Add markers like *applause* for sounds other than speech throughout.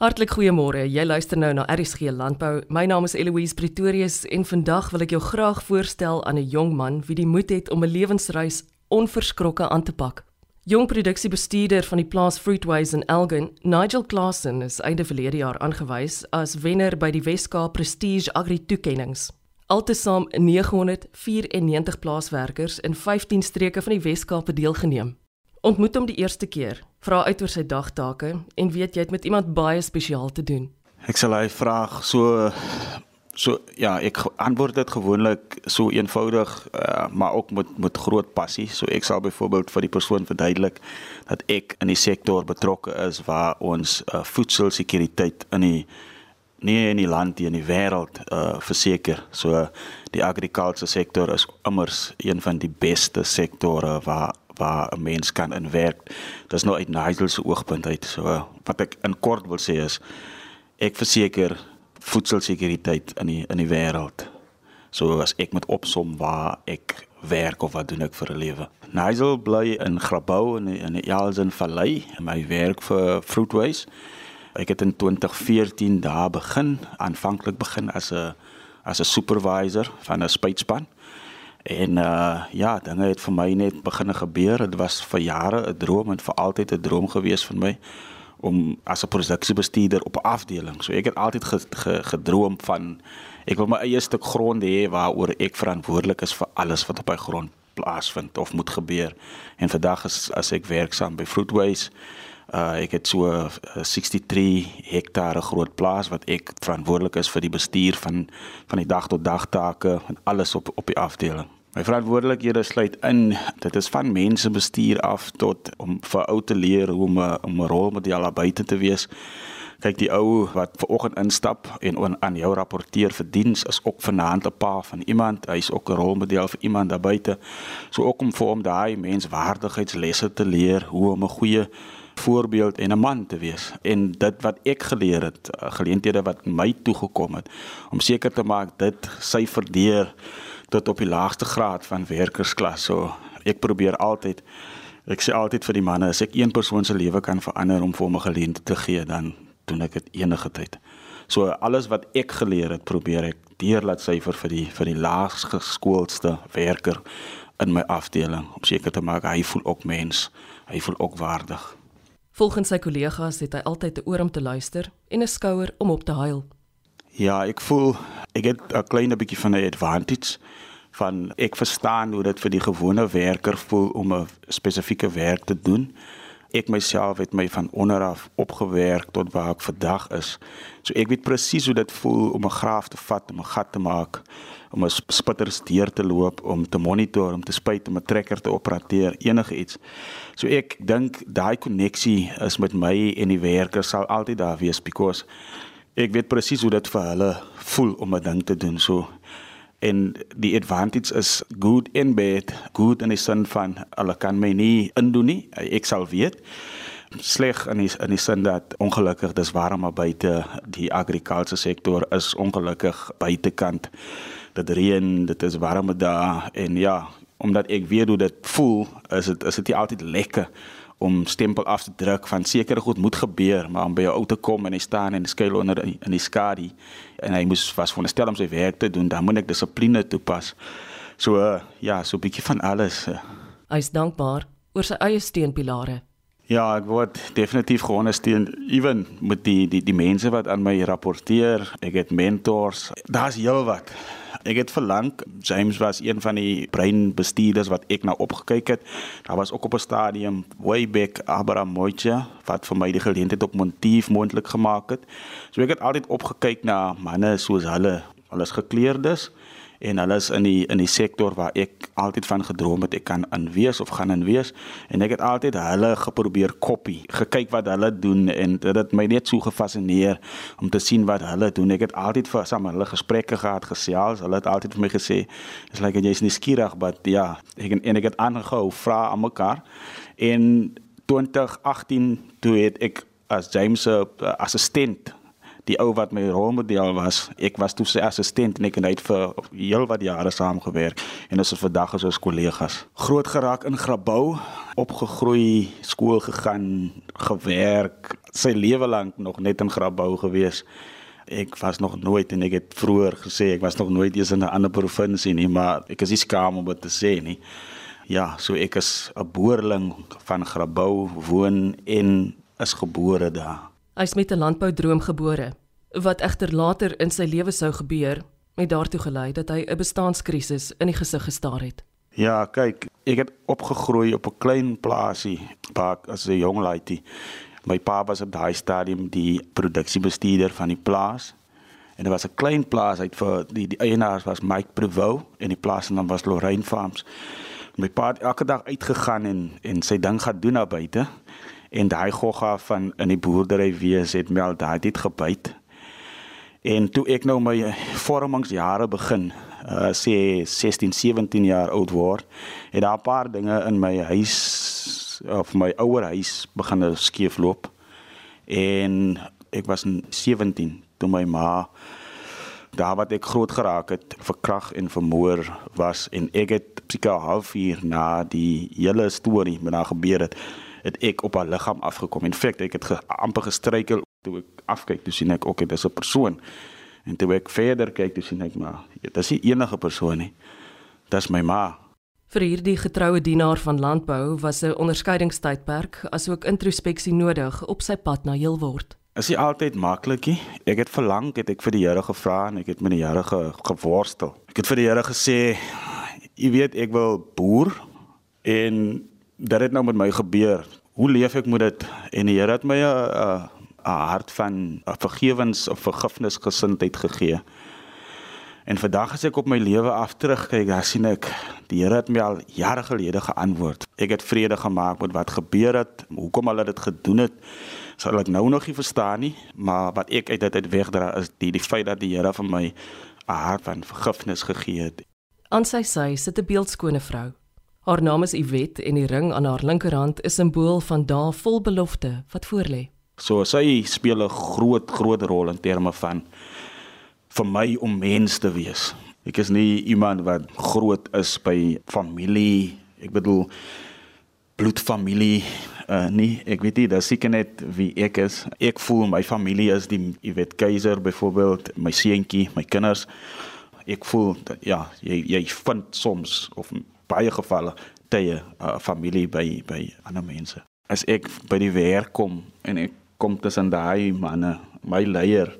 Hartlik goeiemôre. Jy luister nou na RSG Landbou. My naam is Eloise Pretorius en vandag wil ek jou graag voorstel aan 'n jong man wie die moed het om 'n lewensreis onverskrokke aan te pak. Jong produksiebestuurder van die plaas Fruitways in Elgin, Nigel Klassen is einde verlede jaar aangewys as wenner by die Weskaap Prestige Agri Toekennings. Altesaam 994 plaaswerkers in 15 streke van die Weskaap het deelgeneem. Ontmoet hom die eerste keer, vra uit oor sy dagtake en weet jy het met iemand baie spesiaal te doen. Ek sal hy vraag so so ja, ek antwoord dit gewoonlik so eenvoudig, uh, maar ook met met groot passie. So ek sal byvoorbeeld vir die persoon verduidelik dat ek in die sektor betrokke is waar ons uh, voedselsekuriteit in die nie in die land nie in die wêreld uh verseker. So die agrikulture sektor is immers een van die beste sektore waar waar 'n mens kan inwerk. Dis nou uit Nigel se oogpunt uit. So wat ek in kort wil sê is ek verseker voedselsekuriteit in die in die wêreld. So as ek met opsom waar ek werk of wat doen ek vir 'n lewe. Nigel bly in Grabouw in die, in die Elsen Vallei en my werk vir Fruitways. Ek het in 2014 daar begin, aanvanklik begin as 'n as 'n supervisor van 'n spuitspan. En uh ja, dinge het vir my net begin gebeur. Dit was vir jare 'n droom en vir altyd 'n droom gewees vir my om as 'n produksiebestuurder op 'n afdeling. So ek het altyd ge, ge, gedroom van ek wil my eie stuk grond hê waaroor ek verantwoordelik is vir alles wat op my grond plaasvind of moet gebeur. En vandag is as ek werksaam by Fruitways Uh ek het so 'n uh, 63 hektare groot plaas wat ek verantwoordelik is vir die bestuur van van die dag tot dag take en alles op op die afdeling. My verantwoordelikhede sluit in dit is van mense bestuur af tot om vir ou te leer hoe om 'n om 'n rolmodel aan buite te wees. Kyk die ou wat ver oggend instap en on, aan jou rapporteer vir diens is ook vanaand 'n pa van iemand. Hy's ook 'n rolmodel vir iemand daar buite. So ook om vir hom daai menswaardigheidslesse te leer, hoe om 'n goeie voorbeeld en 'n man te wees. En dit wat ek geleer het, eh, geleenthede wat my toegekom het om seker te maak dit syfer deur tot op die laagste graad van werkersklas. So ek probeer altyd ek sê altyd vir die manne, as ek een persoon se lewe kan verander om vir hom 'n geleentheid te gee, dan doen ek dit enige tyd. So alles wat ek geleer het, probeer ek deur laat syfer vir die vir die laagste geskoolde werker in my afdeling om seker te maak hy voel ook mens, hy voel ook waardig. Volgens sy kollegas het hy altyd 'n oor om te luister en 'n skouer om op te huil. Ja, ek voel ek het 'n klein bietjie van 'n advantage van ek verstaan hoe dit vir die gewone werker voel om 'n spesifieke werk te doen ek myself het my van onder af opgewerk tot waar ek vandag is. So ek weet presies hoe dit voel om 'n graaf te vat, om 'n gat te maak, om 'n spitters deur te loop, om te monitor, om te spuit, om 'n trekker te opereer, enige iets. So ek dink daai koneksie is met my en die werkers sal altyd daar wees because ek weet presies hoe dit vir hulle voel om 'n ding te doen. So en die advantage is good en bad. Good in die sin van hulle kan my nie indoen nie. Ek sal weet. Sleg in die in die sin dat ongelukkig dis warm maar buite. Die agrikulture sektor is ongelukkig buitekant. Dit reën dit is warm daar en ja omdat ek weet hoe dit voel is dit is dit nie altyd lekker om stempel af te druk van sekere goed moet gebeur, maar om by jou ou te kom en hy staan en skuil onder in die skadu en hy moes was veronderstel om sy werk te doen, dan moet ek dissipline toepas. So uh, ja, so 'n bietjie van alles. Uh. Hy is dankbaar oor sy eie steunpilare. Ja, ek word definitief geondersteun ewen met die die die mense wat aan my rapporteer. Ek het mentors. Daar's heelwat. Ek het verlang James was een van die breinbestuurders wat ek nou opgekyk het. Daar was ook op 'n stadium way back Abraham Moicha wat vir my die geleentheid op Montief moontlik gemaak het. So ek het altyd opgekyk na manne soos hulle. Hulle is gekleurdes en hulle is in die in die sektor waar ek altyd van gedroom het ek kan inwees of gaan inwees en ek het altyd hulle geprobeer kopie gekyk wat hulle doen en dit het my net so gefassineer om te sien wat hulle doen. Ek het altyd vir saam hulle gesprekke gehad gesels. Hulle het altyd vir my gesê is like jy's nie skieurig but ja. Ek en ek het aangehou vra aan mekaar. En 2018 toe het ek as James se uh, assistent die ou wat my rolmodel was. Ek was toe sy assistent en ek het net vir heel wat jare saam gewerk en ons is vandag as ons kollegas. Groot geraak in Grabouw, opgegroei, skool gegaan, gewerk sy lewe lank nog net in Grabouw gewees. Ek was nog nooit en ek het vroeër gesê ek was nog nooit eens in 'n ander provinsie nie, maar ek is nie skaam om dit te sê nie. Ja, so ek is 'n boerling van Grabouw, woon en is gebore daar. Hy's met 'n landboudroom gebore wat egter later in sy lewe sou gebeur het daartoe gelei dat hy 'n bestaanskrisis in die gesig gestaar het. Ja, kyk, ek het opgegroei op 'n klein plaasie, waar as 'n jong laaitie. My pa was op daai stadium die produksiebestuurder van die plaas. En dit was 'n klein plaas uit vir die die eienaars was Mike Prevou en die plaas se naam was Lorraine Farms. My pa het elke dag uitgegaan en en sy ding gaan doen daar buite. En daai gogga van in die boerdery wees het meld daai het gebyt En toe ek nou my vormingsjare begin, uh sê 16, 17 jaar oud word, het daar 'n paar dinge in my huis of my ouer huis begin skeefloop. En ek was 17 toe my ma daar wat ek groot geraak het, verkrag en vermoor was en ek het seker halfuur na die hele storie met haar gebeur het, het ek op haar liggaam afgekom. In feite ek het ge, amper gestruikel toe ek afkyk, toe sien ek ook dit is 'n persoon. En toe ek verder kyk, toe sien ek maar dit is nie enige persoon nie. Dis my ma. Vir hierdie getroue dienaar van landbou was 'n onderskeidingstydperk asook introspeksie nodig op sy pad na heel word. Is nie altyd maklik nie. Ek het verlang, het ek vir die Here gevra en ek het met die Here ge, geworstel. Ek het vir die Here gesê, "U weet ek wil boer en dit het nou met my gebeur. Hoe leef ek met dit?" En die Here het my 'n 'n 'n hart van 'n vergewens of vergifnisgesindheid gegee. En vandag as ek op my lewe af terugkyk, dan sien ek die Here het my al jare gelede geantwoord. Ek het vrede gemaak met wat gebeur het, hoekom hulle dit gedoen het. Sal ek nou nog nie verstaan nie, maar wat ek uit dit uit wegdra is die die feit dat die Here vir my 'n hart van vergifnis gegee het. Aan sy sy sit 'n beeldskone vrou. Haar naam is Iwet en die ring aan haar linkerhand is simbool van dae vol belofte wat voorlê. So sy speel 'n groot groot rol in terme van vir my om mens te wees. Ek is nie iemand wat groot is by familie. Ek bedoel bloedfamilie uh nee, ek weet nie, dis seker net wie ek is. Ek voel my familie is die jy weet keiser byvoorbeeld, my seentjie, my kinders. Ek voel dat, ja, jy jy vind soms of baie gevalle tye uh, familie by by ander mense. As ek by die werk kom en ek kom tussen daai manne. My leier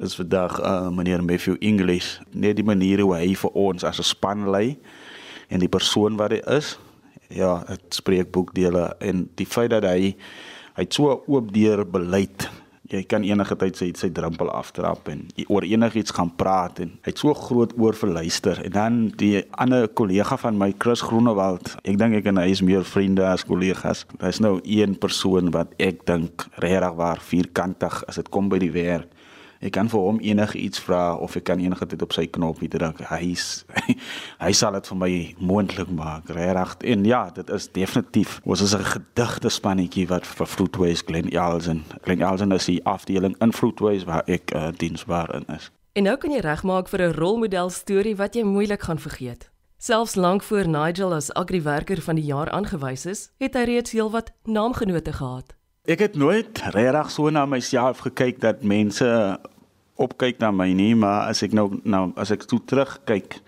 is vandag uh meneer Matthew English. Net die manier hoe hy vir ons as 'n span lei en die persoon wat hy is. Ja, dit spreek boekdele en die feit dat hy hy so oop deur beleid jy kan enige tyd sy sy drempel aftrap en oor enigiets gaan praat en hy het so groot oor vir luister. En dan die ander kollega van my Chris Groenewald ek dink ek en hy is meer vriende as kollegas. Hy's nou een persoon wat ek dink regtig waar vierkantig as dit kom by die werk Ek kan vir hom enigiets vra of ek kan enige tyd op sy knoppie druk. Hy *laughs* hy sal dit vir my moontlik maak. Regtig. En ja, dit is definitief. Ons is 'n gedigte spannetjie wat vir Fruitways Glen Elsen. Glen Elsen is die afdeling in Fruitways waar ek uh, diensbaar in is. En nou kan jy regmaak vir 'n rolmodel storie wat jy moeilik gaan vergeet. Selfs lank voor Nigel as agriwerker van die jaar aangewys is, het hy reeds heelwat naamgenote gehad. Ek het nooit regtig so na myself gekyk dat mense opkyk na my nie, maar as ek nou nou as ek toe terugkyk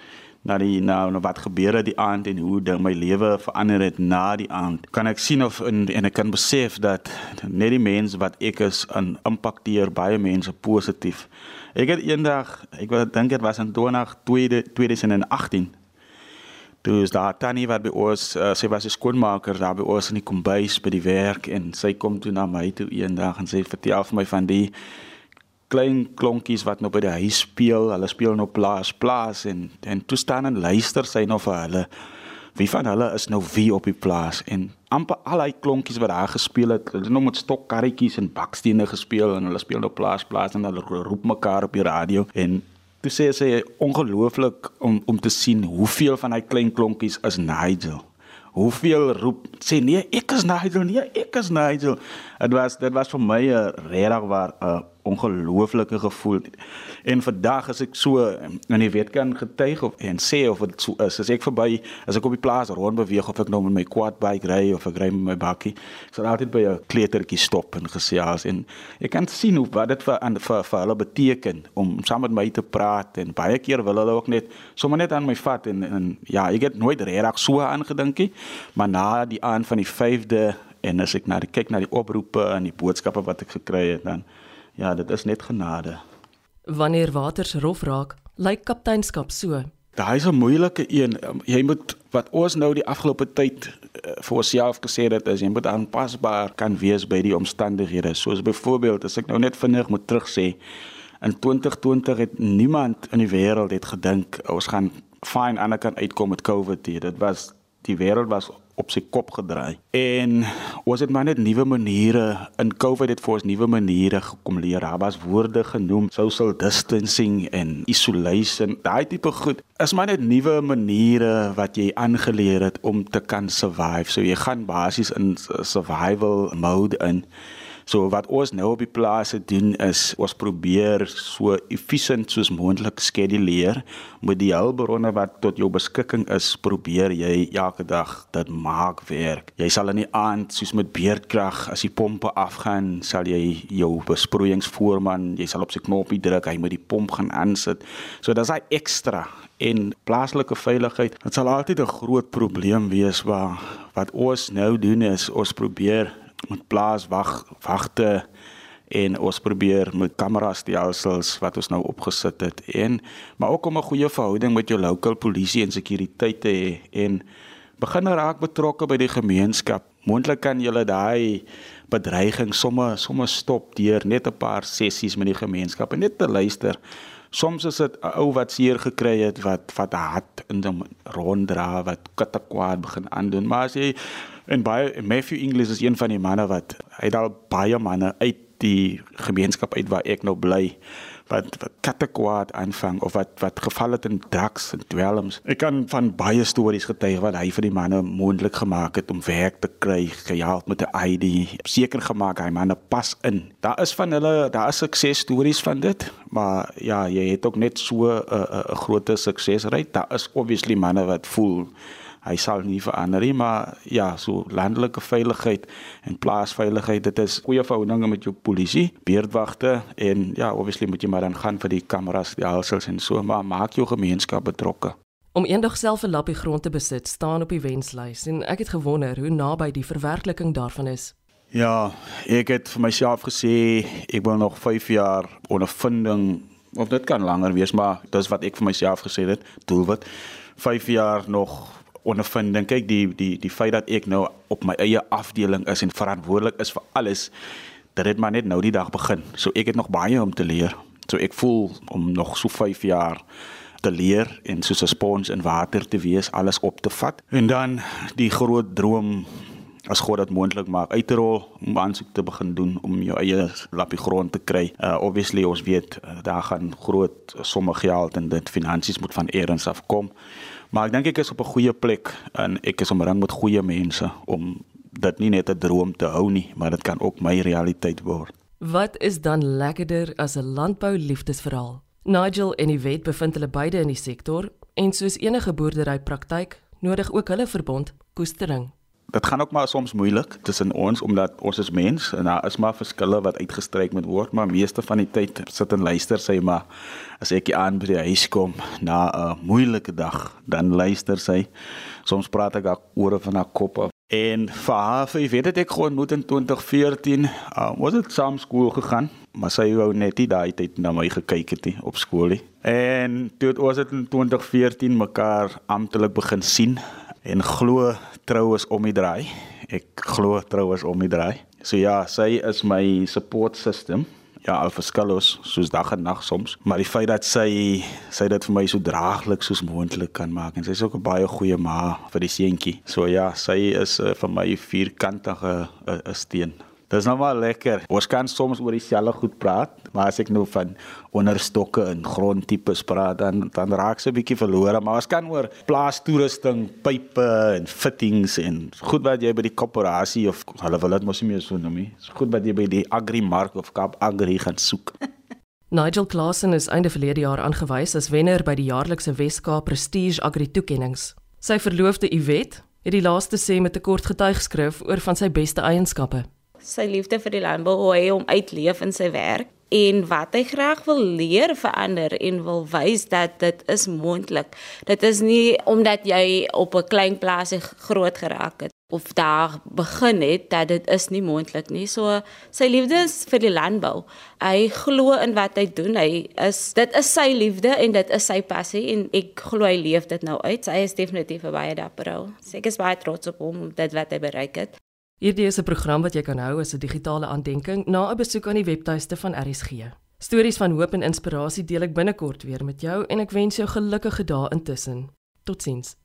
na die nou na wat gebeur het die aand en hoe ding my lewe verander het na die aand, kan ek sien of en, en ek kan besef dat net die mense wat ek is aan impakteer baie mense positief. Ek het eendag, ek dink dit was in 2018 Toe is daar tannie wat by ons, uh, sy was 'n skoonmaker daar by ons in die kombuis by die werk en sy kom toe na my toe eendag en sy vertel vir my van die klein klonkies wat nou by die huis speel. Hulle speel nou plaas plaas en en toe staan en luister sy nou vir hulle. Wie van hulle is nou wie op die plaas en amper al daai klonkies wat daar gespeel het, hulle het nou met stokkarretjies en bakstene gespeel en hulle speel nou plaas plaas en hulle roep mekaar op die radio en Toe sê sy ongelooflik om om te sien hoeveel van hy klein klonkies is Nigel. Hoeveel roep sê nee, ek is Nigel, nee, ek is Nigel. dit was dit was vir my 'n regtig waar 'n uh, ongelooflike gevoel. En vandag as ek so in die weet kan getuig of en sê of dit so is, as ek verby as ek op die plaas rond beweeg of ek nou met my quad bike ry of ek ry met my bakkie, sal altyd by 'n kleutertjie stop en gesels en ek kan sien hoe wat dit vir vir, vir hulle beteken om saam met my te praat en baie keer wil hulle ook net sommer net aan my vat en, en ja, ek het nooit regtig so aangedinkie, maar na die aan van die 5de en as ek na die kyk na die oproepe en die boodskappe wat ek gekry het dan ja, dit is net genade. Wanneer waters rof raak, lyk kapteinskap so. Daai is 'n moeilike een. Jy moet wat ons nou die afgelope tyd uh, vir onsself gesê het is jy moet aanpasbaar kan wees by die omstandighede. Soos byvoorbeeld as ek nou net vinnig moet terugsê in 2020 het niemand in die wêreld het gedink ons gaan fyn aan die kant uitkom met COVID. Dit was die wêreld was op sy kop gedraai. En ons het maar net nuwe maniere in COVID het vir ons nuwe maniere gekom leer. Daar was woorde genoem social distancing en isolation. Daai tipe goed is maar net nuwe maniere wat jy aangeleer het om te kan survive. So jy gaan basies in survival mode in. So wat ons nou op die plase doen is ons probeer so efficient soos moontlik skeduleer met die hulpbronne wat tot jou beskikking is, probeer jy elke dag dit maak werk. Jy sal in die aand soos met beerdkrag as die pompe afgaan, sal jy jou besproeiingsvoorman, jy sal op sy knoppie druk, hy moet die pomp gaan aansit. So dis hy ekstra en plaaslike veiligheid. Dit sal altyd 'n groot probleem wees waar wat ons nou doen is ons probeer met plaas wag wagte en ons probeer met kameras stelsels wat ons nou opgesit het en maar ook om 'n goeie verhouding met jou local polisie en sekuriteit te hê en begin raak betrokke by die gemeenskap. Moontlik kan jy daai bedreiging somme somme stop deur net 'n paar sessies met die gemeenskap en net te luister. Soms is dit 'n ou wat seer gekry het wat wat hard in hom ronddra wat katakwaad begin aandoen, maar as jy En baie Matthew English is een van die manne wat hy het al baie manne uit die gemeenskap uit waar ek nou bly wat wat katekwaad aanvang of wat wat geval het in drugs en dwelms. Ek kan van baie stories getuig wat hy vir die manne moontlik gemaak het om werk te kry, gehelp met 'n ID, seker gemaak hy manne pas in. Daar is van hulle, daar is suksesstories van dit, maar ja, jy het ook net so 'n uh, 'n uh, groot suksesry. Daar is obviously manne wat voel hy sal nie verander nie, maar ja, so landelike veiligheid en plaasveiligheid, dit is goeie verhoudinge met jou polisie, beerdwagte en ja, obviously moet jy maar dan gaan vir die kameras, die hulsels en so, maar maak jou gemeenskap betrokke. Om eendag self 'n lappie grond te besit, staan op die wenslys en ek het gewonder hoe naby die verwerkliking daarvan is. Ja, ek het vir myself gesê ek wil nog 5 jaar ondervinding of dit kan langer wees, maar dis wat ek vir myself gesê het, doelwit 5 jaar nog ondervinding. Kyk die die die feit dat ek nou op my eie afdeling is en verantwoordelik is vir alles, dit het maar net nou die dag begin. So ek het nog baie om te leer. So ek voel om nog so 5 jaar te leer en soos 'n spons in water te wees, alles op te vat. En dan die groot droom as God dit moontlik maak uit te rol om aansoek te begin doen om jou eie lappie grond te kry. Uh obviously ons weet uh, daar gaan groot somme geld en dit finansies moet van eers af kom. Maar ek dink ek is op 'n goeie plek en ek is omring met goeie mense om dit nie net 'n droom te hou nie, maar dit kan ook my realiteit word. Wat is dan lekkerder as 'n landbou liefdesverhaal? Nigel en Yvette bevind hulle beide in die sektor en soos enige boerdery praktyk nodig ook hulle verbond koestering dit gaan ook maar soms moeilik tussen ons omdat ons is mens en daar is maar verskille wat uitgestryk moet word maar meeste van die tyd sit en luister sy maar as ek aan by die huis kom na 'n moeilike dag dan luister sy. Soms praat ek ook oor van haar kop af. En vir haar vir weet dit ek gewoon moet in 2014 uh, was dit saam skool gegaan maar sy wou net nie daai tyd na my gekyk het nie op skool nie. En toe het ons dit in 2014 mekaar amptelik begin sien en glo trou is om die draai. Ek glo trou is om die draai. So ja, sy is my support system. Ja, al verskil ons soos dag en nag soms, maar die feit dat sy sy dit vir my so draaglik soos moontlik kan maak en sy's ook 'n baie goeie ma vir die seentjie. So ja, sy is uh, vir my vierkantige 'n uh, steen. Dis nou maar lekker. Ons kan soms oor dieselfde goed praat, maar as ek nou van onderstokke en grondtipes praat, dan dan raak se 'n bietjie verlore, maar ons kan oor plaastoerusting, pype en fittings en goed wat jy by die koöperasie of hulle wil dit mos nie meer so noem nie. Dis goed wat jy by die Agrimark of Kaap Agri gaan soek. *laughs* Nigel Klassen is einde verlede jaar aangewys as wenner by die jaarlikse Wes-Kaap Prestige Agri toekenninge. Sy verloofde Iwet het die laaste sê met 'n kort getuigskrif oor van sy beste eienskappe sy liefde vir die landbou hoe hy hom uitleef in sy werk en wat hy graag wil leer vir ander en wil wys dat dit is moontlik. Dit is nie omdat jy op 'n klein plaasie groot geraak het of daar begin het dat dit is nie moontlik nie. So sy liefde is vir die landbou. Hy glo in wat hy doen. Hy is dit is sy liefde en dit is sy passie en ek glo hy leef dit nou uit. Hy is definitief 'n baie dapper ou. Ek is baie trots op hom dit wat hy bereik het. Hierdie is 'n program wat jy kan hou as 'n digitale aandenking na 'n besoek aan die webtuiste van RSG. Stories van hoop en inspirasie deel ek binnekort weer met jou en ek wens jou gelukkige dae intussen. Totsiens.